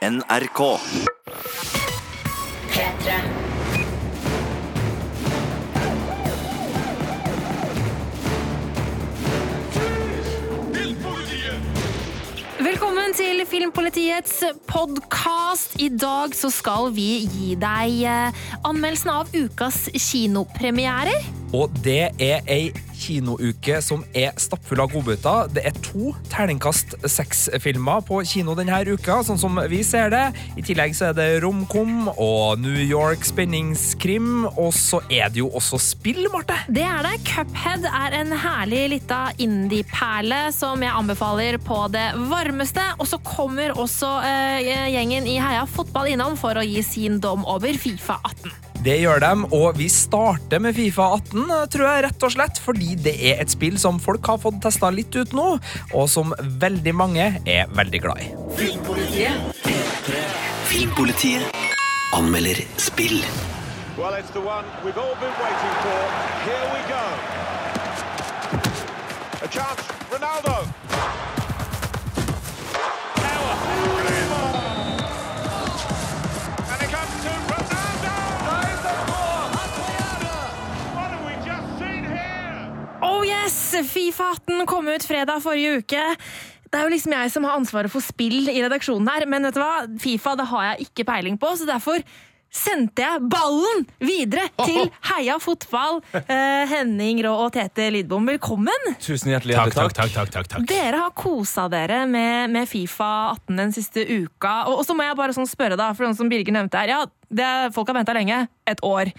NRK. P3. Velkommen til Filmpolitiets podkast. I dag så skal vi gi deg eh, anmeldelsen av ukas kinopremierer. Og det er ei kinouke som er stappfull av godbiter. Det er to terningkast seks-filmer på kino denne uka, sånn som vi ser det. I tillegg så er det romkom og New York spenningskrim, og så er det jo også spill, Marte. Det er det. Cuphead er en herlig lita indie-perle som jeg anbefaler på det varmeste. Og så kommer også eh, gjengen i Heia Fotball innom for å gi sin dom over Fifa 18. Det gjør de, og vi starter med Fifa 18, tror jeg, rett og slett fordi det er et spill som folk har fått testa litt ut nå, og som veldig mange er veldig glad i. Filmpolitiet Filmpolitiet anmelder spill. Well, it's the one we've all been waiting for. Here we go. A chance, Ronaldo. Yes! Fifa 18 kom ut fredag forrige uke. Det er jo liksom jeg som har ansvaret for spill i redaksjonen her, men vet du hva? Fifa det har jeg ikke peiling på, så derfor sendte jeg ballen videre til Heia Fotball. Eh, Henning Rå og Tete Lidbom, velkommen! Tusen hjertelig Takk, takk, takk, takk, takk, takk. Dere har kosa dere med, med Fifa 18 den siste uka. Og, og så må jeg bare sånn spørre, da, for noen som Birger nevnte her. Ja, det, folk har venta lenge. Et år.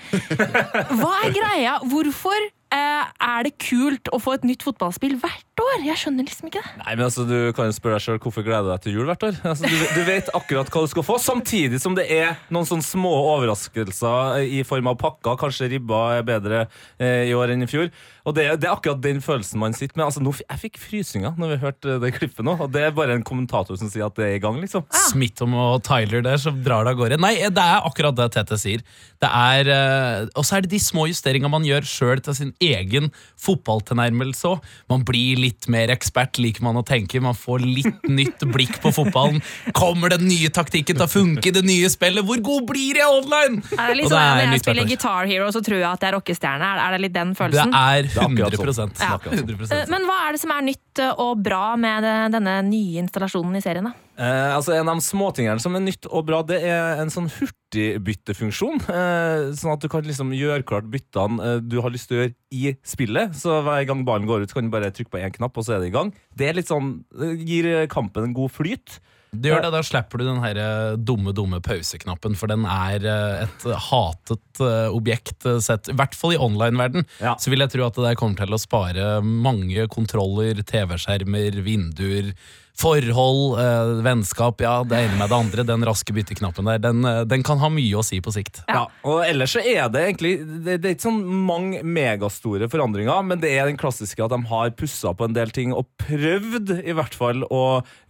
Hva er greia? Hvorfor er det kult å få et nytt fotballspill hvert år? Jeg skjønner liksom ikke det. Nei, men altså, Du kan jo spørre deg selv hvorfor gleder du deg til jul hvert år. Altså, du, du vet akkurat hva du skal få, samtidig som det er noen sånne små overraskelser i form av pakker. Kanskje ribba er bedre eh, i år enn i fjor. Og det, det er akkurat den følelsen man sitter med. Altså, nå, jeg fikk frysninger når vi hørte det klippet nå, og det er bare en kommentator som sier at det er i gang, liksom. Smithom og Tyler der som drar det av gårde. Nei, det er akkurat det Tete sier. Det er, eh, Og så er det de små justeringene man gjør sjøl til sin egen fotballtilnærmelse òg. Man blir litt mer ekspert, liker man å tenke. Man får litt nytt blikk på fotballen. Kommer den nye taktikken til å funke i det nye spillet? Hvor god blir jeg online? Er det litt Og sånn Når jeg spiller. Guitar Hero, så tror jeg at jeg er rockestjerne? Er- Er det litt den følelsen? er Det er 100 sånn. Ja. Det er sånn. 100%. Eh, Men hva er det som er nytt eh, og bra med denne nye installasjonen i serien? da? Eh, altså En av de småtingene som er nytt og bra, det er en sånn hurtigbyttefunksjon. Eh, sånn at du kan liksom gjøre klart byttene eh, du har lyst til å gjøre i spillet. Så hver gang ballen går ut, kan du bare trykke på én knapp, og så er det i gang. Det er litt sånn, det gir kampen en god flyt. Du gjør det, Da slipper du den her eh, dumme dumme pauseknappen, for den er eh, et hatet eh, objekt sett, i hvert fall i online-verden. Ja. Så vil jeg tro at det der kommer til å spare mange kontroller, TV-skjermer, vinduer, forhold, eh, vennskap, ja, det ene med det andre. Den raske bytteknappen der, den, eh, den kan ha mye å si på sikt. Ja, og ellers så er det egentlig Det, det er ikke sånn mange megastore forandringer, men det er den klassiske at de har pussa på en del ting og prøvd i hvert fall å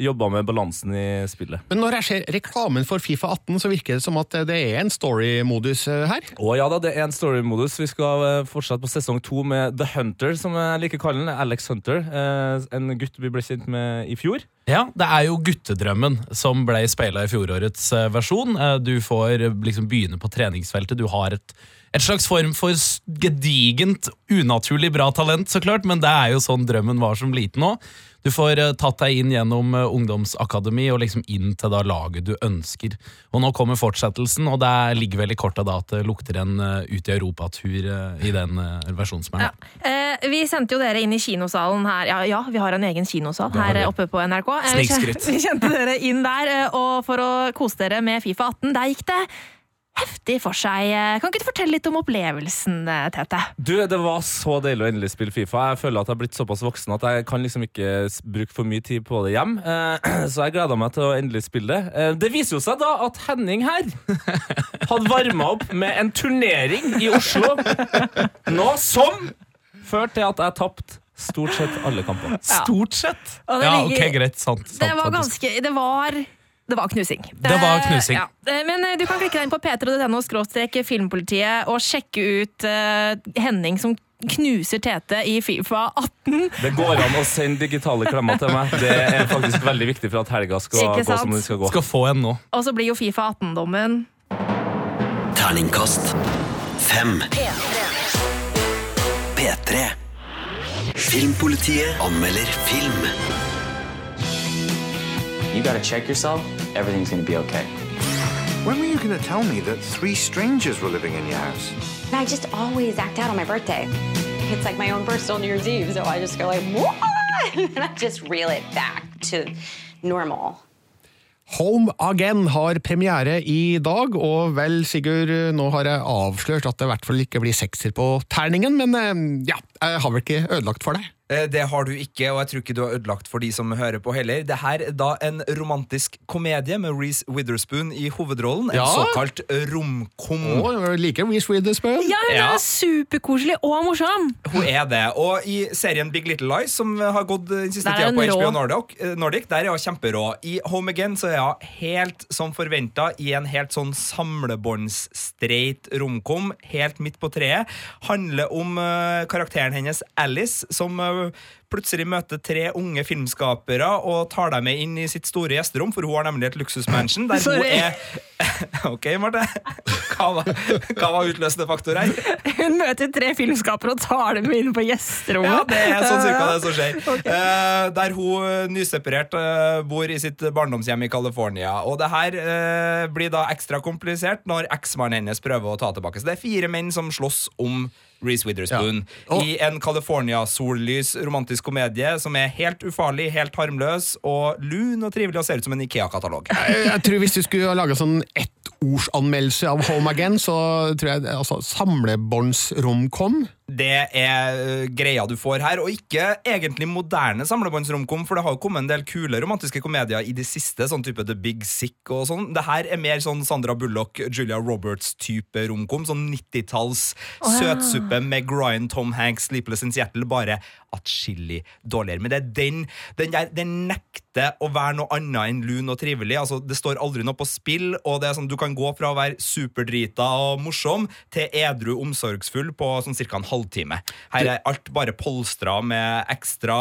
jobbe med balansen i spillet. Men når jeg ser reklamen for Fifa 18, så virker det som at det er en story-modus eh, her. Å ja da, det er en story-modus. Vi skal eh, fortsette på sesong to med The Hunter, som jeg liker å kalle den. Alex Hunter. eh, En gutt vi ble kjent med i fjor. Ja, det er jo guttedrømmen som ble speila i fjorårets eh, versjon. Eh, Du får eh, liksom begynne på treningsfeltet. Du har et, et slags form for gedigent, unaturlig bra talent, så klart, men det er jo sånn drømmen var som liten òg. Du får eh, tatt deg inn gjennom eh, ungdomsakademi og liksom inn til da laget du ønsker. Og nå kommer fortsettelsen, og det ligger vel i kortet da at det lukter en eh, ut i europatur i den versjonen som er nå. Eh, vi sendte jo dere inn i kinosalen her. Ja, ja vi har en egen kinosal her oppe på NRK. Vi Snikskryt. Vi kjente dere inn der og for å kose dere med Fifa 18. Der gikk det heftig for seg. Kan ikke du fortelle litt om opplevelsen, Tete? Du, Det var så deilig å endelig spille Fifa. Jeg føler at jeg har blitt såpass voksen at jeg kan liksom ikke bruke for mye tid på det hjem. Eh, Så jeg gleda meg til å endelig spille det. Eh, Det viser jo seg da at Henning her hadde varma opp med en turnering i Oslo. Nå som førte til at jeg tapte stort sett alle kampene. Stort sett! Ja, ok, greit. Sant. sant Det var ganske Det var det var knusing. Det var knusing. Eh, ja. Eh, Men eh, du kan klikke deg inn på p3.no skråstrek filmpolitiet og sjekke ut Henning som knuser Tete i Fifa 18. Det går an å sende digitale klemmer til meg. Det er faktisk veldig viktig for at helga skal Ikke gå som den skal gå. Skal få en nå. Og så blir jo Fifa 18-dommen Terningkast fem. P3. Filmpolitiet anmelder film. You gotta check yourself, everything's gonna be okay. When were you gonna tell me that three strangers were living in your house? I just always act out on my birthday. It's like my own personal New Year's Eve, so I just go like, what? And I just reel it back to normal. Home Again har premiere i dag, og vel, Sigurd, nå har jeg avslørt at det i hvert fall ikke blir sekser på terningen, men eh, ja, jeg har vel ikke ødelagt for deg? Eh, Det har du ikke, og jeg tror ikke du har ødelagt for de som hører på heller. Det her er da en romantisk komedie med Reece Witherspoon i hovedrollen. En såkalt romkom. Oh, liker Reece Witherspoon. Ja, hun Ja. er superkoselig og morsom! Hun er det. Og i serien Big Little Lies, som har gått den siste tida på HBO. Nordic, eh, Nordic, der er hun kjemperå. I Home Again så er hun helt som forventa i en helt sånn samlebåndsstreit romkom, helt midt på treet. Handler om eh, karakteren hennes Alice, som plutselig møter tre unge filmskapere og tar dem med inn i sitt store gjesterom, for hun har nemlig et luksusmansion der hun er OK, Marte. Hva var, hva var utløsende faktor her? Hun møter tre filmskapere og tar dem inn på gjesterommet. Ja, det er sånn cirka det som skjer. Eh, der hun nyseparert eh, bor i sitt barndomshjem i California. Og det her eh, blir da ekstra komplisert når eksmannen hennes prøver å ta tilbake. Så det er fire menn som slåss om Reece Witherspoon Ja. I en California-sollys romantisk komedie som er helt ufarlig, helt harmløs og lun og trivelig og ser ut som en Ikea-katalog. Jeg, jeg tror Hvis du skulle laga sånn ettordsanmeldelse av Home Again, så tror jeg altså, samlebåndsromkom Det er øh, greia du får her, og ikke egentlig moderne samlebåndsromkom, for det har jo kommet en del kule romantiske komedier i det siste, sånn type The Big Sick og sånn. Det her er mer sånn Sandra Bullock, Julia Roberts-type romkom, sånn 90-talls søtsuppe med Ryan, Tom Hanks, Sleepless in Seattle, bare atskillig dårligere. Men det er den, den der, den nekter å være noe annet enn lun og trivelig. Altså, det står aldri noe på spill, og det er sånn, du kan gå fra å være superdrita og morsom til edru omsorgsfull på sånn cirka en halvtime. Her er alt bare polstra med ekstra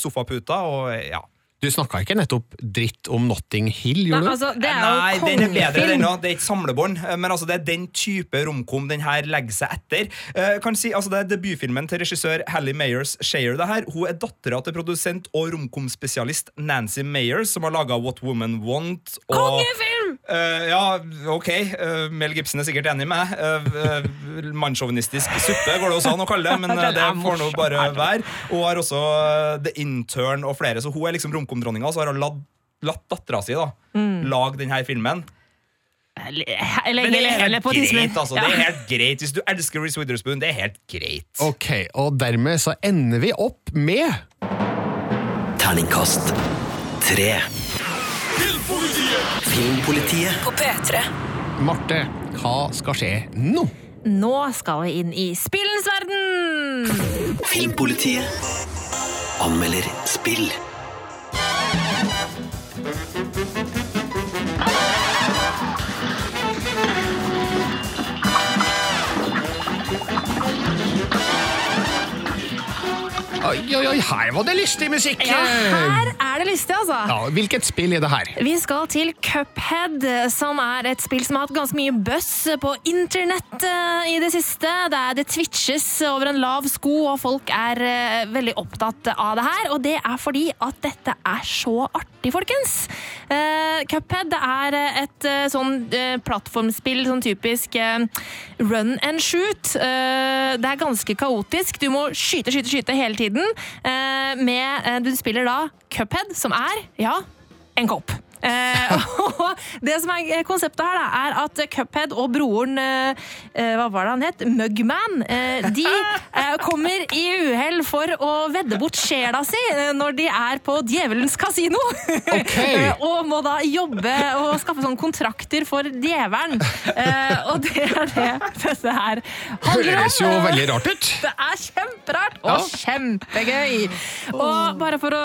sofaputer, og ja. Du snakka ikke nettopp dritt om Notting Hill, gjorde du? altså, det er Nei, den er bedre den nå. Det er ikke samlebånd, eh, men altså, det er den type romkom den her legger seg etter. Eh, kan si, altså, det er debutfilmen til regissør Hallie Mayers Shayer. Det her. Hun er dattera til produsent og romkomspesialist Nancy Mayers, som har laga What Woman Want. Og, Kongefilm! Eh, ja, ok. eh, Mel Gibson er sikkert enig med meg. Uh, Mannssjåvinistisk suppe går det også an å kalle det, men eh, det får nå bare være. Hun har også eh, The Intern og flere, så hun er liksom romkomdronninga, og så har hun latt, latt dattera si da, lage denne filmen. Eller Men det er helt greit, altså. Det er helt greit. Hvis du elsker Reece Witherspoon, det er helt greit. Ok, og dermed så ender vi opp med Terningkast tre. Filmpolitiet. På P3. Marte, hva skal skje nå? Nå skal vi inn i spillens verden! Filmpolitiet anmelder spill. Oi, oi, oi, her var det lystig musikk! Ja, her er det lystig, altså. Ja, hvilket spill er det her? Vi skal til Cuphead, som er et spill som har hatt ganske mye buzz på internett eh, i det siste. Det, er, det twitches over en lav sko, og folk er eh, veldig opptatt av det her. Og det er fordi at dette er så artig, folkens. Eh, Cuphead det er et sånn plattformspill, sånn typisk run and shoot. Det er ganske kaotisk. Du må skyte, skyte, skyte hele tiden. Eh, med, eh, du spiller da Cuphead, som er, ja, en kopp. Eh, og det som er konseptet her, da, er at Cuphead og broren eh, eh, Hva var det han het? Mugman. Eh, de eh, kommer i uhell for å vedde bort sjela si eh, når de er på Djevelens kasino. Eh, og må da jobbe og skaffe sånne kontrakter for djevelen. Eh, og det er det dette her handler om. Høres jo veldig rart ut. Det er kjemperart og kjempegøy. Og bare for å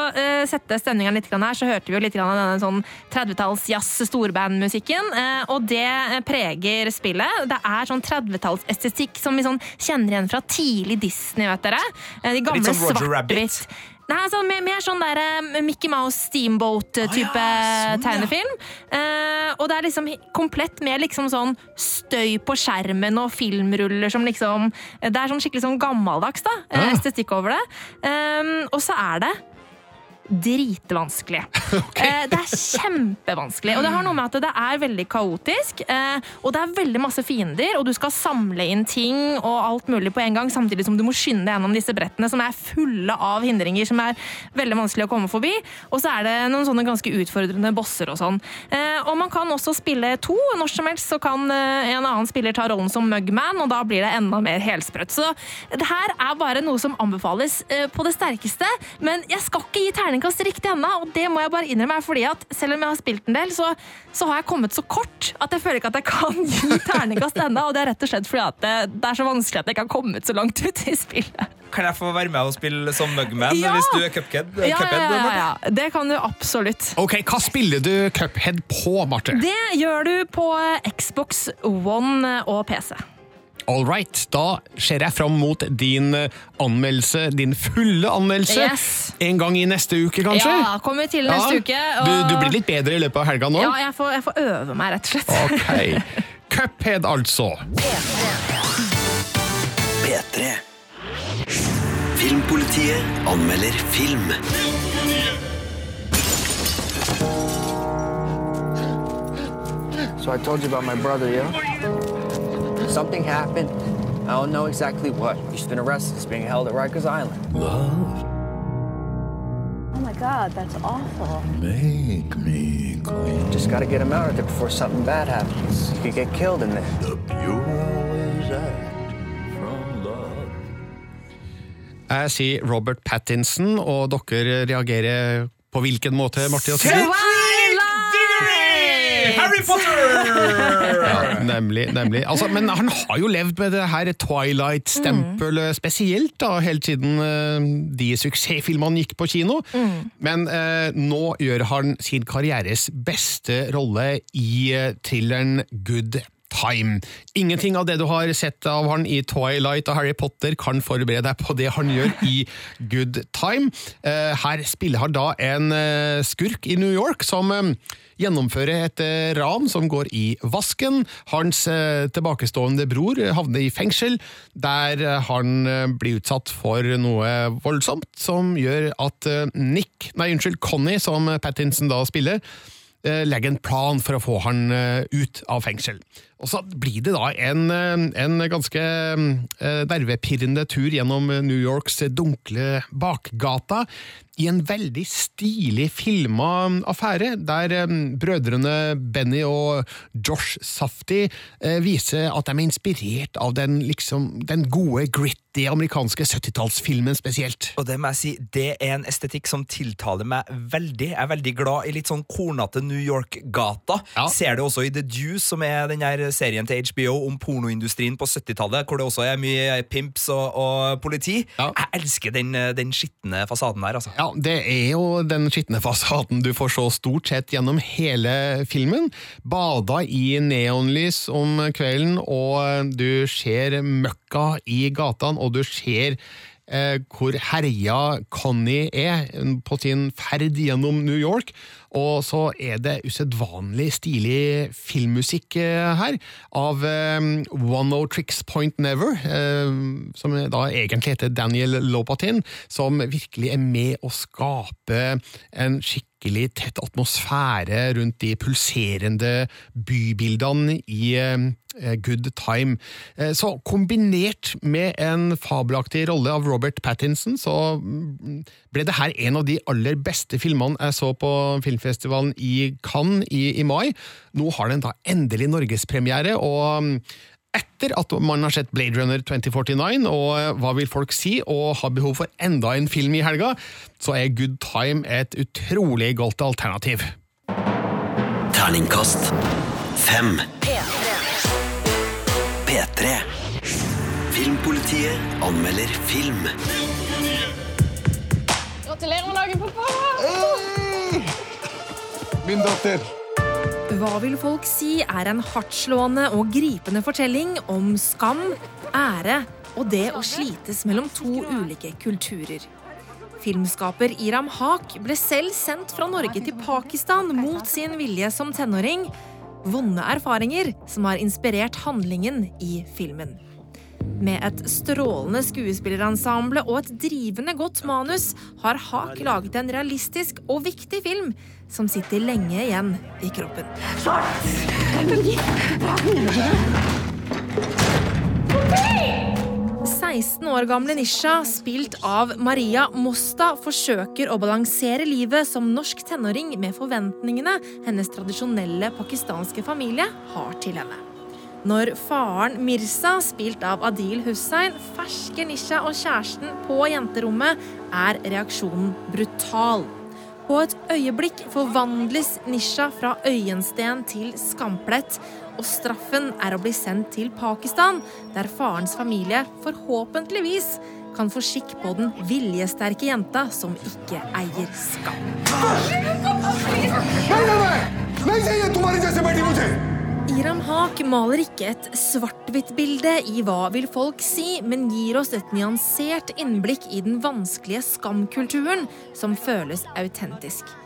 sette stemninga litt her, så hørte vi jo litt av denne sånn 30-talls masse storbandmusikken, eh, og det preger spillet. Det er sånn 30-tallsestetikk som vi sånn kjenner igjen fra tidlig Disney, vet dere. Eh, De gamle Litt sånn Roger Rabbit. Nei, sånn, mer, mer sånn der eh, Mickey Mouse Steamboat-type ja, sånn, ja. tegnefilm. Eh, og det er liksom komplett med liksom sånn støy på skjermen og filmruller som liksom Det er sånn skikkelig sånn gammeldags da, Ja. estetikk over det. Eh, og så er det dritvanskelig. Okay. det er kjempevanskelig. Og det har noe med at det er veldig kaotisk, eh, og det er veldig masse fiender, og du skal samle inn ting og alt mulig på en gang, samtidig som du må skynde deg gjennom disse brettene som er fulle av hindringer som er veldig vanskelig å komme forbi. Og så er det noen sånne ganske utfordrende bosser og sånn. Eh, og man kan også spille to. Når som helst så kan eh, en annen spiller ta rollen som Mugman, og da blir det enda mer helsprøtt. Så det her er bare noe som anbefales eh, på det sterkeste, men jeg skal ikke gi terningkast riktig ennå, og det må jeg bare innrømme, er fordi at selv om jeg har spilt en del, så, så har jeg kommet så kort at jeg føler ikke at jeg kan gi terningkast ennå, og det er rett og slett fordi at det, det er så vanskelig at jeg ikke har kommet så langt ut i spillet. Kan jeg få være med og spille som Mugman Ja! hvis du er cuphead? Ja, ja, Cuphead, ja, ja, ja. Det kan du absolutt. Ok, Hva spiller du Cuphead på, Marte? Det gjør du på Xbox One og PC. All right, Da ser jeg fram mot din eh, anmeldelse, din fulle anmeldelse, Yes. en gang i neste uke, kanskje? Ja, kommer til neste Ja. uke. Du, du blir litt bedre i løpet av helga nå? Ja, jeg får, jeg får øve meg, rett og slett. Ok. Cuphead, altså. P3. Filmpolitiet anmelder film. So I told you about my brother, yeah? Something happened. I don't know exactly what. He's been arrested. He's being held at Rikers Island. Love, Oh my god, that's awful. make me clean. Just gotta get him out of there before something bad happens. He could get killed in there. The pure always act from love. Jeg sier Robert Pattinson, og dere reagerer på hvilken måte, Marte og Sigrid? Harry Potter! Ja, nemlig. nemlig. Altså, men han har jo levd med det her Twilight-stempelet spesielt, da, helt siden eh, de suksessfilmene gikk på kino. Men eh, nå gjør han sin karrieres beste rolle i eh, thrilleren Good Time. Ingenting av det du har sett av han i Twilight og Harry Potter kan forberede deg på det han gjør i Good Time. Eh, her spiller han da en eh, skurk i New York som eh, gjennomfører et ran som går i vasken. Hans tilbakestående bror havner i fengsel, der han blir utsatt for noe voldsomt som gjør at Nick, nei unnskyld, Connie, som Pattinson da spiller, legger en plan for å få han ut av fengsel. Og så blir det da en, eh, en ganske eh, nervepirrende tur gjennom New Yorks dunkle bakgata, i en veldig stilig filma affære, der eh, brødrene Benny og Josh Safty eh, viser at de er inspirert av den, liksom, den gode, gritty amerikanske 70-tallsfilmen spesielt. Og det må jeg si, det er en estetikk som tiltaler meg veldig. Jeg er veldig glad i litt sånn kornete New York-gata. Ser det også i The Juice, som er den her serien til HBO om pornoindustrien på 70-tallet, hvor det også er mye pimps og, og politi. Jeg elsker den, den skitne fasaden der, altså. Ja, det er jo den skitne fasaden du får se stort sett gjennom hele filmen. Bada i neonlys om kvelden, og du ser møkka i gatene, og du ser eh, hvor herja Connie er på sin ferd gjennom New York. Og så er det usedvanlig stilig filmmusikk eh, her, av eh, One No Tricks Point Never, eh, som da egentlig heter Daniel Lopatin, som virkelig er med å skape en skikkelig tett atmosfære rundt de pulserende bybildene i eh, Good Time. Eh, Så kombinert med en fabelaktig rolle av Robert Pattinson, så mm, ble det her en av de aller beste filmene jeg så på filmfestivalen i Cannes i, i mai. Nå har den da endelig norgespremiere, og mm, etter at man har sett Blade Runner 2049 og eh, Hva vil folk si, og har behov for enda en film i helga, så er Good Time et utrolig godt alternativ. Terningkast fem. P3. Filmpolitiet anmelder film. Gratulerer med dagen, pappa! Min datter. Hva vil folk si er en hardtslående og gripende fortelling om skam, ære og det å slites mellom to ulike kulturer. Filmskaper Iram Haq ble selv sendt fra Norge til Pakistan mot sin vilje som tenåring. Vonde erfaringer som har inspirert handlingen i filmen. Med et strålende skuespillerensemble og et drivende godt manus har Haak laget en realistisk og viktig film som sitter lenge igjen i kroppen. 16 år gamle Nisha, spilt av Maria Mosta, forsøker å balansere livet som norsk tenåring med forventningene hennes tradisjonelle pakistanske familie har til henne. Når faren Mirza, spilt av Adil Hussein, fersker Nisha og kjæresten på jenterommet, er reaksjonen brutal. På et øyeblikk forvandles Nisha fra øyensten til skamplett, og straffen er å bli sendt til Pakistan, der farens familie forhåpentligvis kan få skikk på den viljesterke jenta som ikke eier skam. Iram Haq maler ikke et svart-hvitt-bilde i Hva vil folk si, men gir oss et nyansert innblikk i den vanskelige skamkulturen som føles autentisk.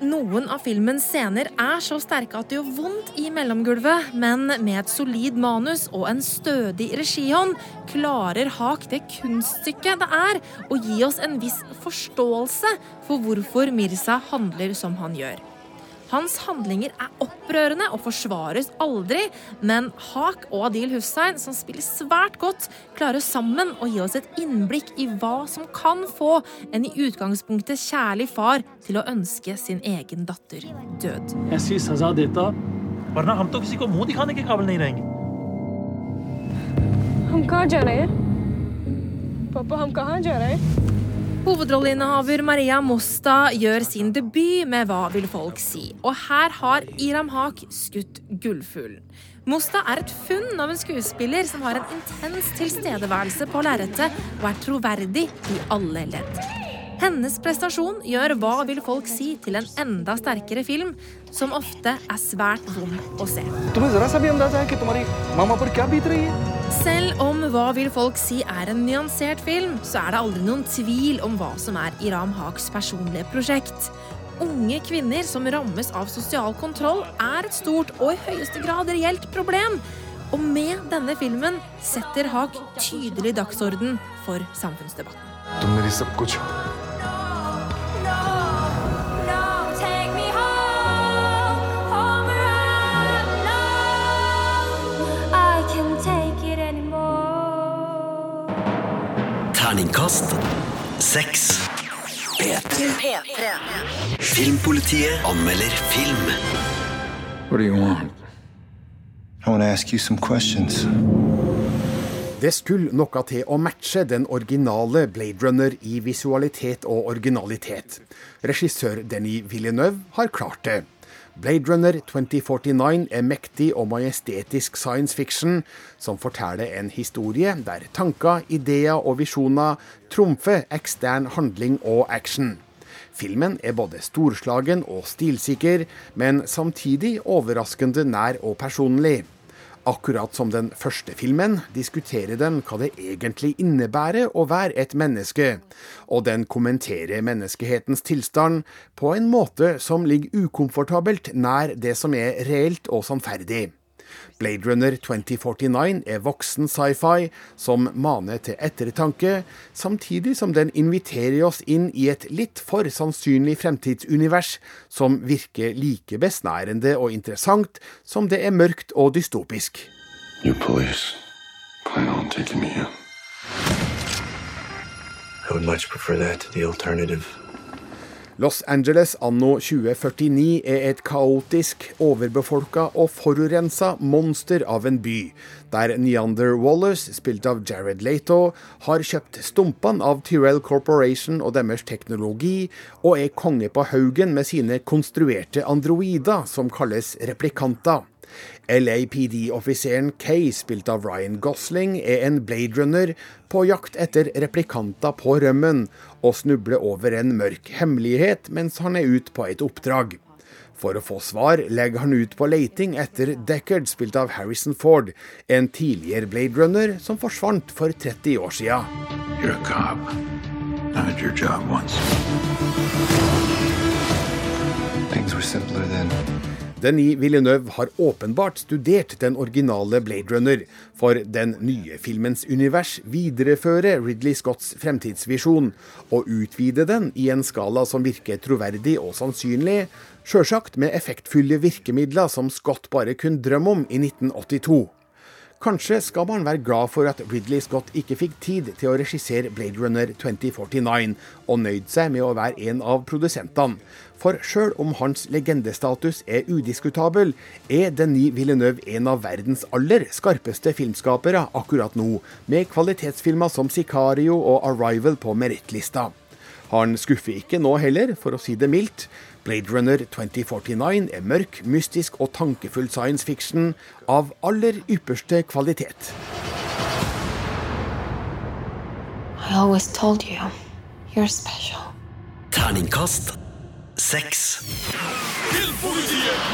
Noen av filmens scener er så sterke at det gjør vondt i mellomgulvet, men med et solid manus og en stødig regihånd klarer Hak det kunststykket det er å gi oss en viss forståelse for hvorfor Mirza handler som han gjør. Hans handlinger er opprørende og forsvares aldri, men Hak og Adil Hussein, som spiller svært godt, klarer sammen å gi oss et innblikk i hva som kan få en i utgangspunktet kjærlig far til å ønske sin egen datter død. ऐसी सजा देता वरना हम तो किसी को मुंह दिखाने के काबिल नहीं रहेंगे हम कहाँ जा रहे हैं पापा हम कहाँ जा रहे हैं Hovedrolleinnehaver Maria Mosta gjør sin debut med Hva vil folk si? Og her har Iram Haak skutt gullfuglen. Mosta er et funn av en skuespiller som har en intens tilstedeværelse på lerretet og er troverdig i alle ledd. Hennes prestasjon gjør Hva vil folk si til en enda sterkere film, som ofte er svært vond å se. Selv om hva vil folk si er en nyansert film, så er det aldri noen tvil om hva som er Iram Haks personlige prosjekt. Unge kvinner som rammes av sosial kontroll, er et stort og i høyeste grad reelt problem. Og med denne filmen setter Haak tydelig dagsorden for samfunnsdebatten. Terningkast seks. Filmpolitiet anmelder film. What do you want? I want to ask you some questions. Det skulle noe til å matche den originale Blade Runner i visualitet og originalitet. Regissør Denis Villeneuve har klart det. Blade Runner 2049 er mektig og majestetisk science fiction som forteller en historie der tanker, ideer og visjoner trumfer ekstern handling og action. Filmen er både storslagen og stilsikker, men samtidig overraskende nær og personlig. Akkurat som den første filmen diskuterer den hva det egentlig innebærer å være et menneske, og den kommenterer menneskehetens tilstand på en måte som ligger ukomfortabelt nær det som er reelt og sannferdig. Blade Runner 2049 er voksen sci-fi som maner til ettertanke, samtidig som den inviterer oss inn i et litt for sannsynlig fremtidsunivers som virker like besnærende og interessant som det er mørkt og dystopisk. You police plan on taking me in. I would much prefer that to the alternative. Los Angeles anno 2049 er et kaotisk, overbefolka og forurensa monster av en by, der Neander Wallace, spilt av Jared Leto, har kjøpt stumpene av Tyrell Corporation og deres teknologi, og er konge på haugen med sine konstruerte androider, som kalles replikanter. LAPD-offiseren Kay, spilt av Ryan Gosling, er en Blade Runner på jakt etter replikanter på rømmen, og snubler over en mørk hemmelighet mens han er ute på et oppdrag. For å få svar legger han ut på leiting etter Deckard, spilt av Harrison Ford, en tidligere Blade Runner som forsvant for 30 år sia. You're a cop. I had your job once. Things were simpler then. Denis Villeneuve har åpenbart studert den originale Blade Runner, for den nye filmens univers viderefører Ridley Scotts fremtidsvisjon, og utvide den i en skala som virker troverdig og sannsynlig, sjølsagt med effektfulle virkemidler som Scott bare kunne drømme om i 1982. Kanskje skal man være glad for at Ridley Scott ikke fikk tid til å regissere Blade Runner 2049, og nøyd seg med å være en av produsentene. For sjøl om hans legendestatus er udiskutabel, er Denis Villeneuve en av verdens aller skarpeste filmskapere akkurat nå, med kvalitetsfilmer som Sicario og Arrival på merittlista. Han skuffer ikke nå heller, for å si det mildt. Blade Runner 2049 er mørk, mystisk og tankefull science fiction av aller ypperste kvalitet. I always told you, you're special. Terningkast seks.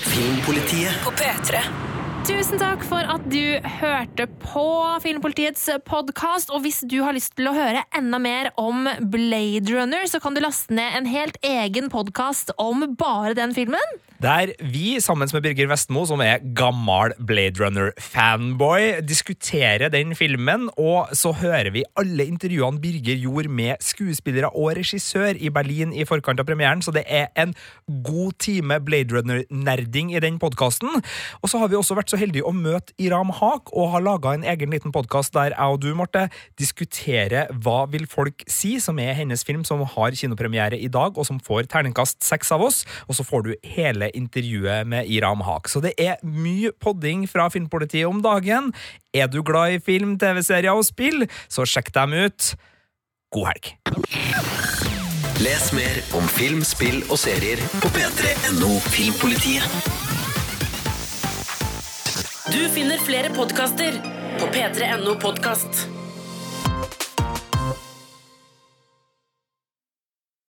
Filmpolitiet På P3. Tusen takk for at du hørte på Filmpolitiets podkast. Og hvis du har lyst til å høre enda mer om Blade Runner, så kan du laste ned en helt egen podkast om bare den filmen. Der vi, sammen med Birger Vestmo, som er gammel Blade Runner-fanboy, diskuterer den filmen, og så hører vi alle intervjuene Birger gjorde med skuespillere og regissør i Berlin i forkant av premieren, så det er en god time Blade Runner-nerding i den podkasten. Og så har vi også vært så heldige å møte Iram Haak, og har laga en egen liten podkast der jeg og du, Marte, diskuterer hva vil folk si, som er hennes film som har kinopremiere i dag, og som får terningkast seks av oss, og så får du hele intervjuet med Iram Haak. Så det er mye podding fra Filmpolitiet om dagen. Er du glad i film, TV-serier og spill, så sjekk dem ut. God helg. Les mer om film, spill og serier på p3.no Filmpolitiet. Du finner flere podkaster på p3.no podkast.